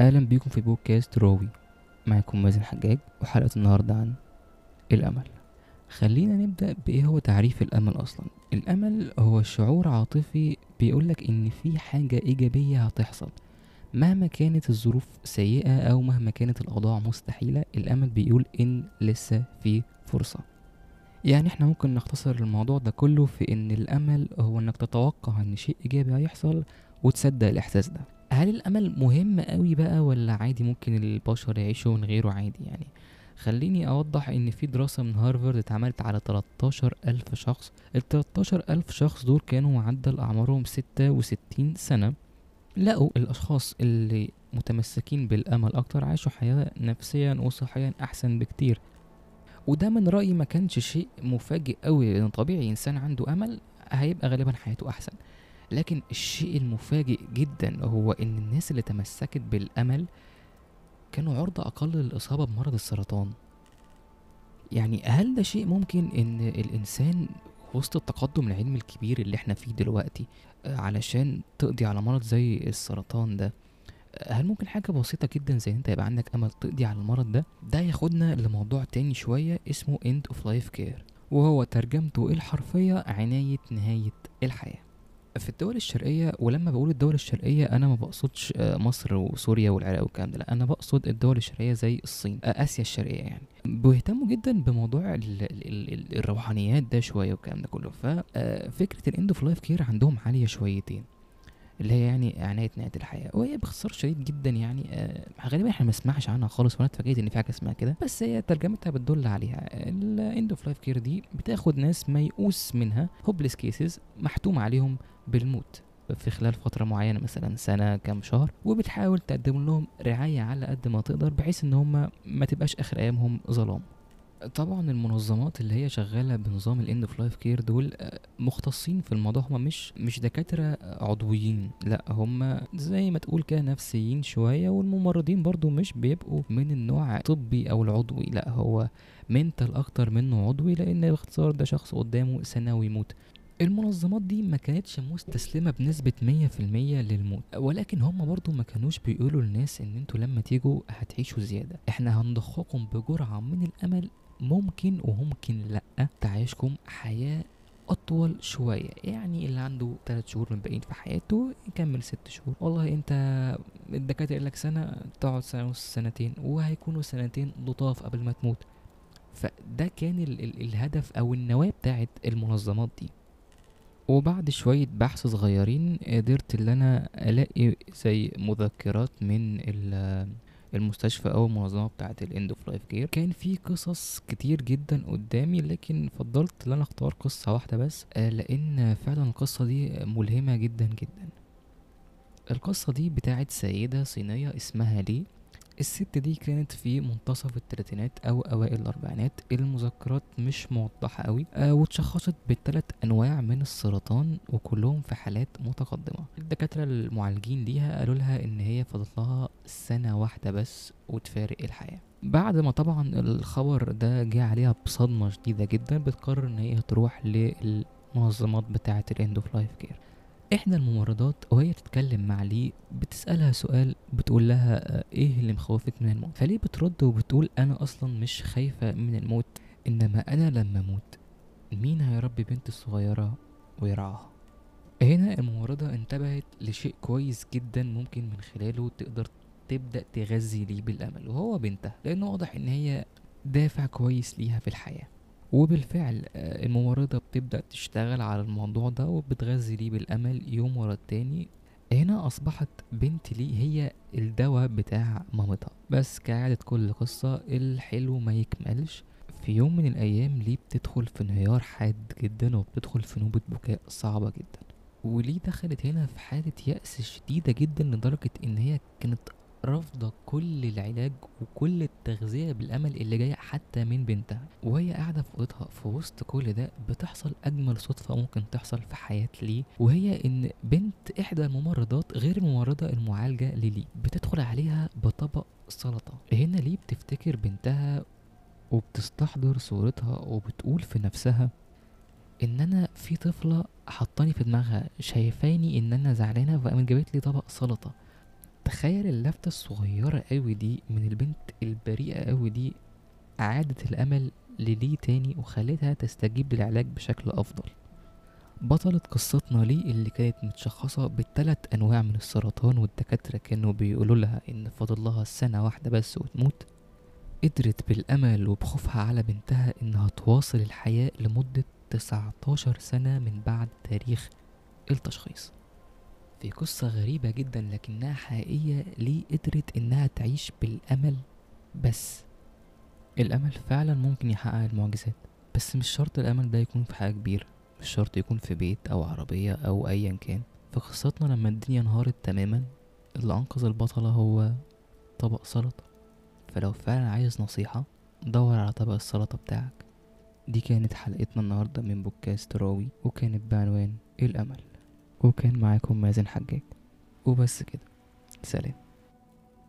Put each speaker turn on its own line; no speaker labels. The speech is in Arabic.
أهلا بيكم في بودكاست راوي معكم مازن حجاج وحلقة النهاردة عن الأمل. خلينا نبدأ بإيه هو تعريف الأمل أصلا؟ الأمل هو شعور عاطفي بيقولك إن في حاجة إيجابية هتحصل. مهما كانت الظروف سيئة أو مهما كانت الأوضاع مستحيلة الأمل بيقول إن لسه في فرصة. يعني إحنا ممكن نختصر الموضوع ده كله في إن الأمل هو إنك تتوقع إن شيء إيجابي هيحصل وتصدق الإحساس ده. هل الأمل مهم قوي بقى ولا عادي ممكن البشر يعيشوا من غيره عادي يعني؟ خليني أوضح إن في دراسة من هارفارد اتعملت على 13 ألف شخص. ال 13 ألف شخص دول كانوا معدل أعمارهم 66 سنة. لقوا الأشخاص اللي متمسكين بالأمل أكتر عاشوا حياة نفسيا وصحيا أحسن بكتير. وده من رأيي ما كانش شيء مفاجئ قوي لأن طبيعي إنسان عنده أمل هيبقى غالبا حياته أحسن. لكن الشيء المفاجئ جدا هو إن الناس اللي تمسكت بالأمل كانوا عرضة أقل للإصابة بمرض السرطان. يعني هل ده شيء ممكن إن الإنسان وسط التقدم العلمي الكبير اللي إحنا فيه دلوقتي آه، علشان تقضي على مرض زي السرطان ده هل ممكن حاجة بسيطة جدا زي أنت يبقى عندك أمل تقضي على المرض ده؟ ده ياخدنا لموضوع تاني شوية اسمه end of life care وهو ترجمته الحرفية عناية نهاية الحياة. في الدول الشرقية ولما بقول الدول الشرقية أنا ما بقصدش آه، مصر وسوريا والعراق والكلام ده لا أنا بقصد الدول الشرقية زي الصين آه، آسيا الشرقية يعني. بيهتموا جدا بموضوع ال ال ال الروحانيات ده شوية والكلام ده كله. ففكرة ال end of life care عندهم عالية شويتين اللي هي يعني عناية نهاية الحياة وهي باختصار شديد جدا يعني آه غالبا إحنا ما نسمعش عنها خالص وأنا اتفاجئت إن في حاجة اسمها كده بس هي ترجمتها بتدل عليها. ال end of life care دي بتاخد ناس ميؤوس منها hopeless cases محتوم عليهم بالموت في خلال فترة معينة مثلا سنة كام شهر وبتحاول تقدم لهم رعاية على قد ما تقدر بحيث إن هم ما تبقاش آخر أيامهم ظلام. طبعا المنظمات اللي هي شغالة بنظام ال end of life care دول آه، مختصين في الموضوع. هم مش مش دكاترة عضويين لا هم زي ما تقول كده نفسيين شوية والممرضين برضو مش بيبقوا من النوع الطبي أو العضوي لا هو mental أكتر منه عضوي لأن باختصار ده شخص قدامه سنة ويموت. المنظمات دي ما كانتش مستسلمة بنسبة مية في المية للموت ولكن هم برضو ما كانوش بيقولوا للناس إن أنتوا لما تيجوا هتعيشوا زيادة. إحنا هنضخكم بجرعة من الأمل ممكن وممكن لأ تعيشكم حياة أطول شوية. يعني اللي عنده تلات شهور من باقيين في حياته يكمل ست شهور. والله أنت الدكاترة لك سنة تقعد سنة ونص سنتين وهيكونوا سنتين لطاف قبل ما تموت. فده كان ال ال الهدف أو النواة بتاعت المنظمات دي. وبعد شوية بحث صغيرين قدرت إن أنا ألاقي زي مذكرات من ال- المستشفى أو المنظمة بتاعة ال end of life care كان في قصص كتير جدا قدامي لكن فضلت إن أنا أختار قصة واحدة بس آه، لأن فعلا القصة دي ملهمة جدا جدا. القصة دي بتاعت سيدة صينية اسمها لي. الست دي كانت في منتصف الثلاثينات أو أوائل الأربعينات. المذكرات مش موضحة قوي آه واتشخصت بثلاث أنواع من السرطان وكلهم في حالات متقدمة. الدكاترة المعالجين ليها قالوا لها إن هي فاضل لها سنة واحدة بس وتفارق الحياة. بعد ما طبعا الخبر ده جه عليها بصدمة شديدة جدا بتقرر إن هي تروح للمنظمات بتاعة ال end of life care إحدى الممرضات وهي تتكلم مع لي بتسألها سؤال بتقول لها آه، إيه اللي مخوفك من الموت؟ فليه بترد وبتقول أنا أصلا مش خايفة من الموت إنما أنا لما أموت مين هيربي بنتي الصغيرة ويرعاها؟ هنا الممرضة انتبهت لشيء كويس جدا ممكن من خلاله تقدر تبدأ تغذي ليه بالأمل وهو بنتها لأنه واضح إن هي دافع كويس ليها في الحياة. وبالفعل آه، الممرضة بتبدأ تشتغل على الموضوع ده وبتغذي ليه بالأمل يوم ورا التاني. هنا أصبحت بنت لي هي الدواء بتاع مامتها. بس كعادة كل قصة الحلو ما يكملش. في يوم من الأيام لي بتدخل في انهيار حاد جدا وبتدخل في نوبة بكاء صعبة جدا. وليه دخلت هنا في حالة يأس شديدة جدا لدرجة إن هي كانت رافضة كل العلاج وكل التغذية بالأمل اللي جاية حتى من بنتها وهي قاعدة في أوضتها. في وسط كل ده بتحصل أجمل صدفة ممكن تحصل في حياة لي وهي إن بنت إحدى الممرضات غير الممرضة المعالجة للي بتدخل عليها بطبق سلطة. هنا لي بتفتكر بنتها وبتستحضر صورتها وبتقول في نفسها إن أنا في طفلة حطاني في دماغها شايفاني إن أنا زعلانة فقامت جابت لي طبق سلطة. تخيل اللفتة الصغيرة قوي دي من البنت البريئة قوي دي أعادت الأمل للي تاني وخلتها تستجيب للعلاج بشكل أفضل. بطلة قصتنا لي اللي كانت متشخصة بالتلات أنواع من السرطان والدكاترة كانوا بيقولوا لها إن فاضل لها سنة واحدة بس وتموت. قدرت بالأمل وبخوفها على بنتها إنها تواصل الحياة لمدة 19 سنة من بعد تاريخ التشخيص. في قصة غريبة جدا لكنها حقيقية ليه قدرت إنها تعيش بالأمل. بس الأمل فعلا ممكن يحقق المعجزات بس مش شرط الأمل ده يكون في حاجة كبيرة مش شرط يكون في بيت أو عربية أو أيا كان. في قصتنا لما الدنيا انهارت تماما اللي أنقذ البطلة هو طبق سلطة. فلو فعلا عايز نصيحة دور على طبق السلطة بتاعك. دي كانت حلقتنا النهاردة من بودكاست راوي وكانت بعنوان الأمل. وكان معاكم مازن حجاج. وبس كده. سلام.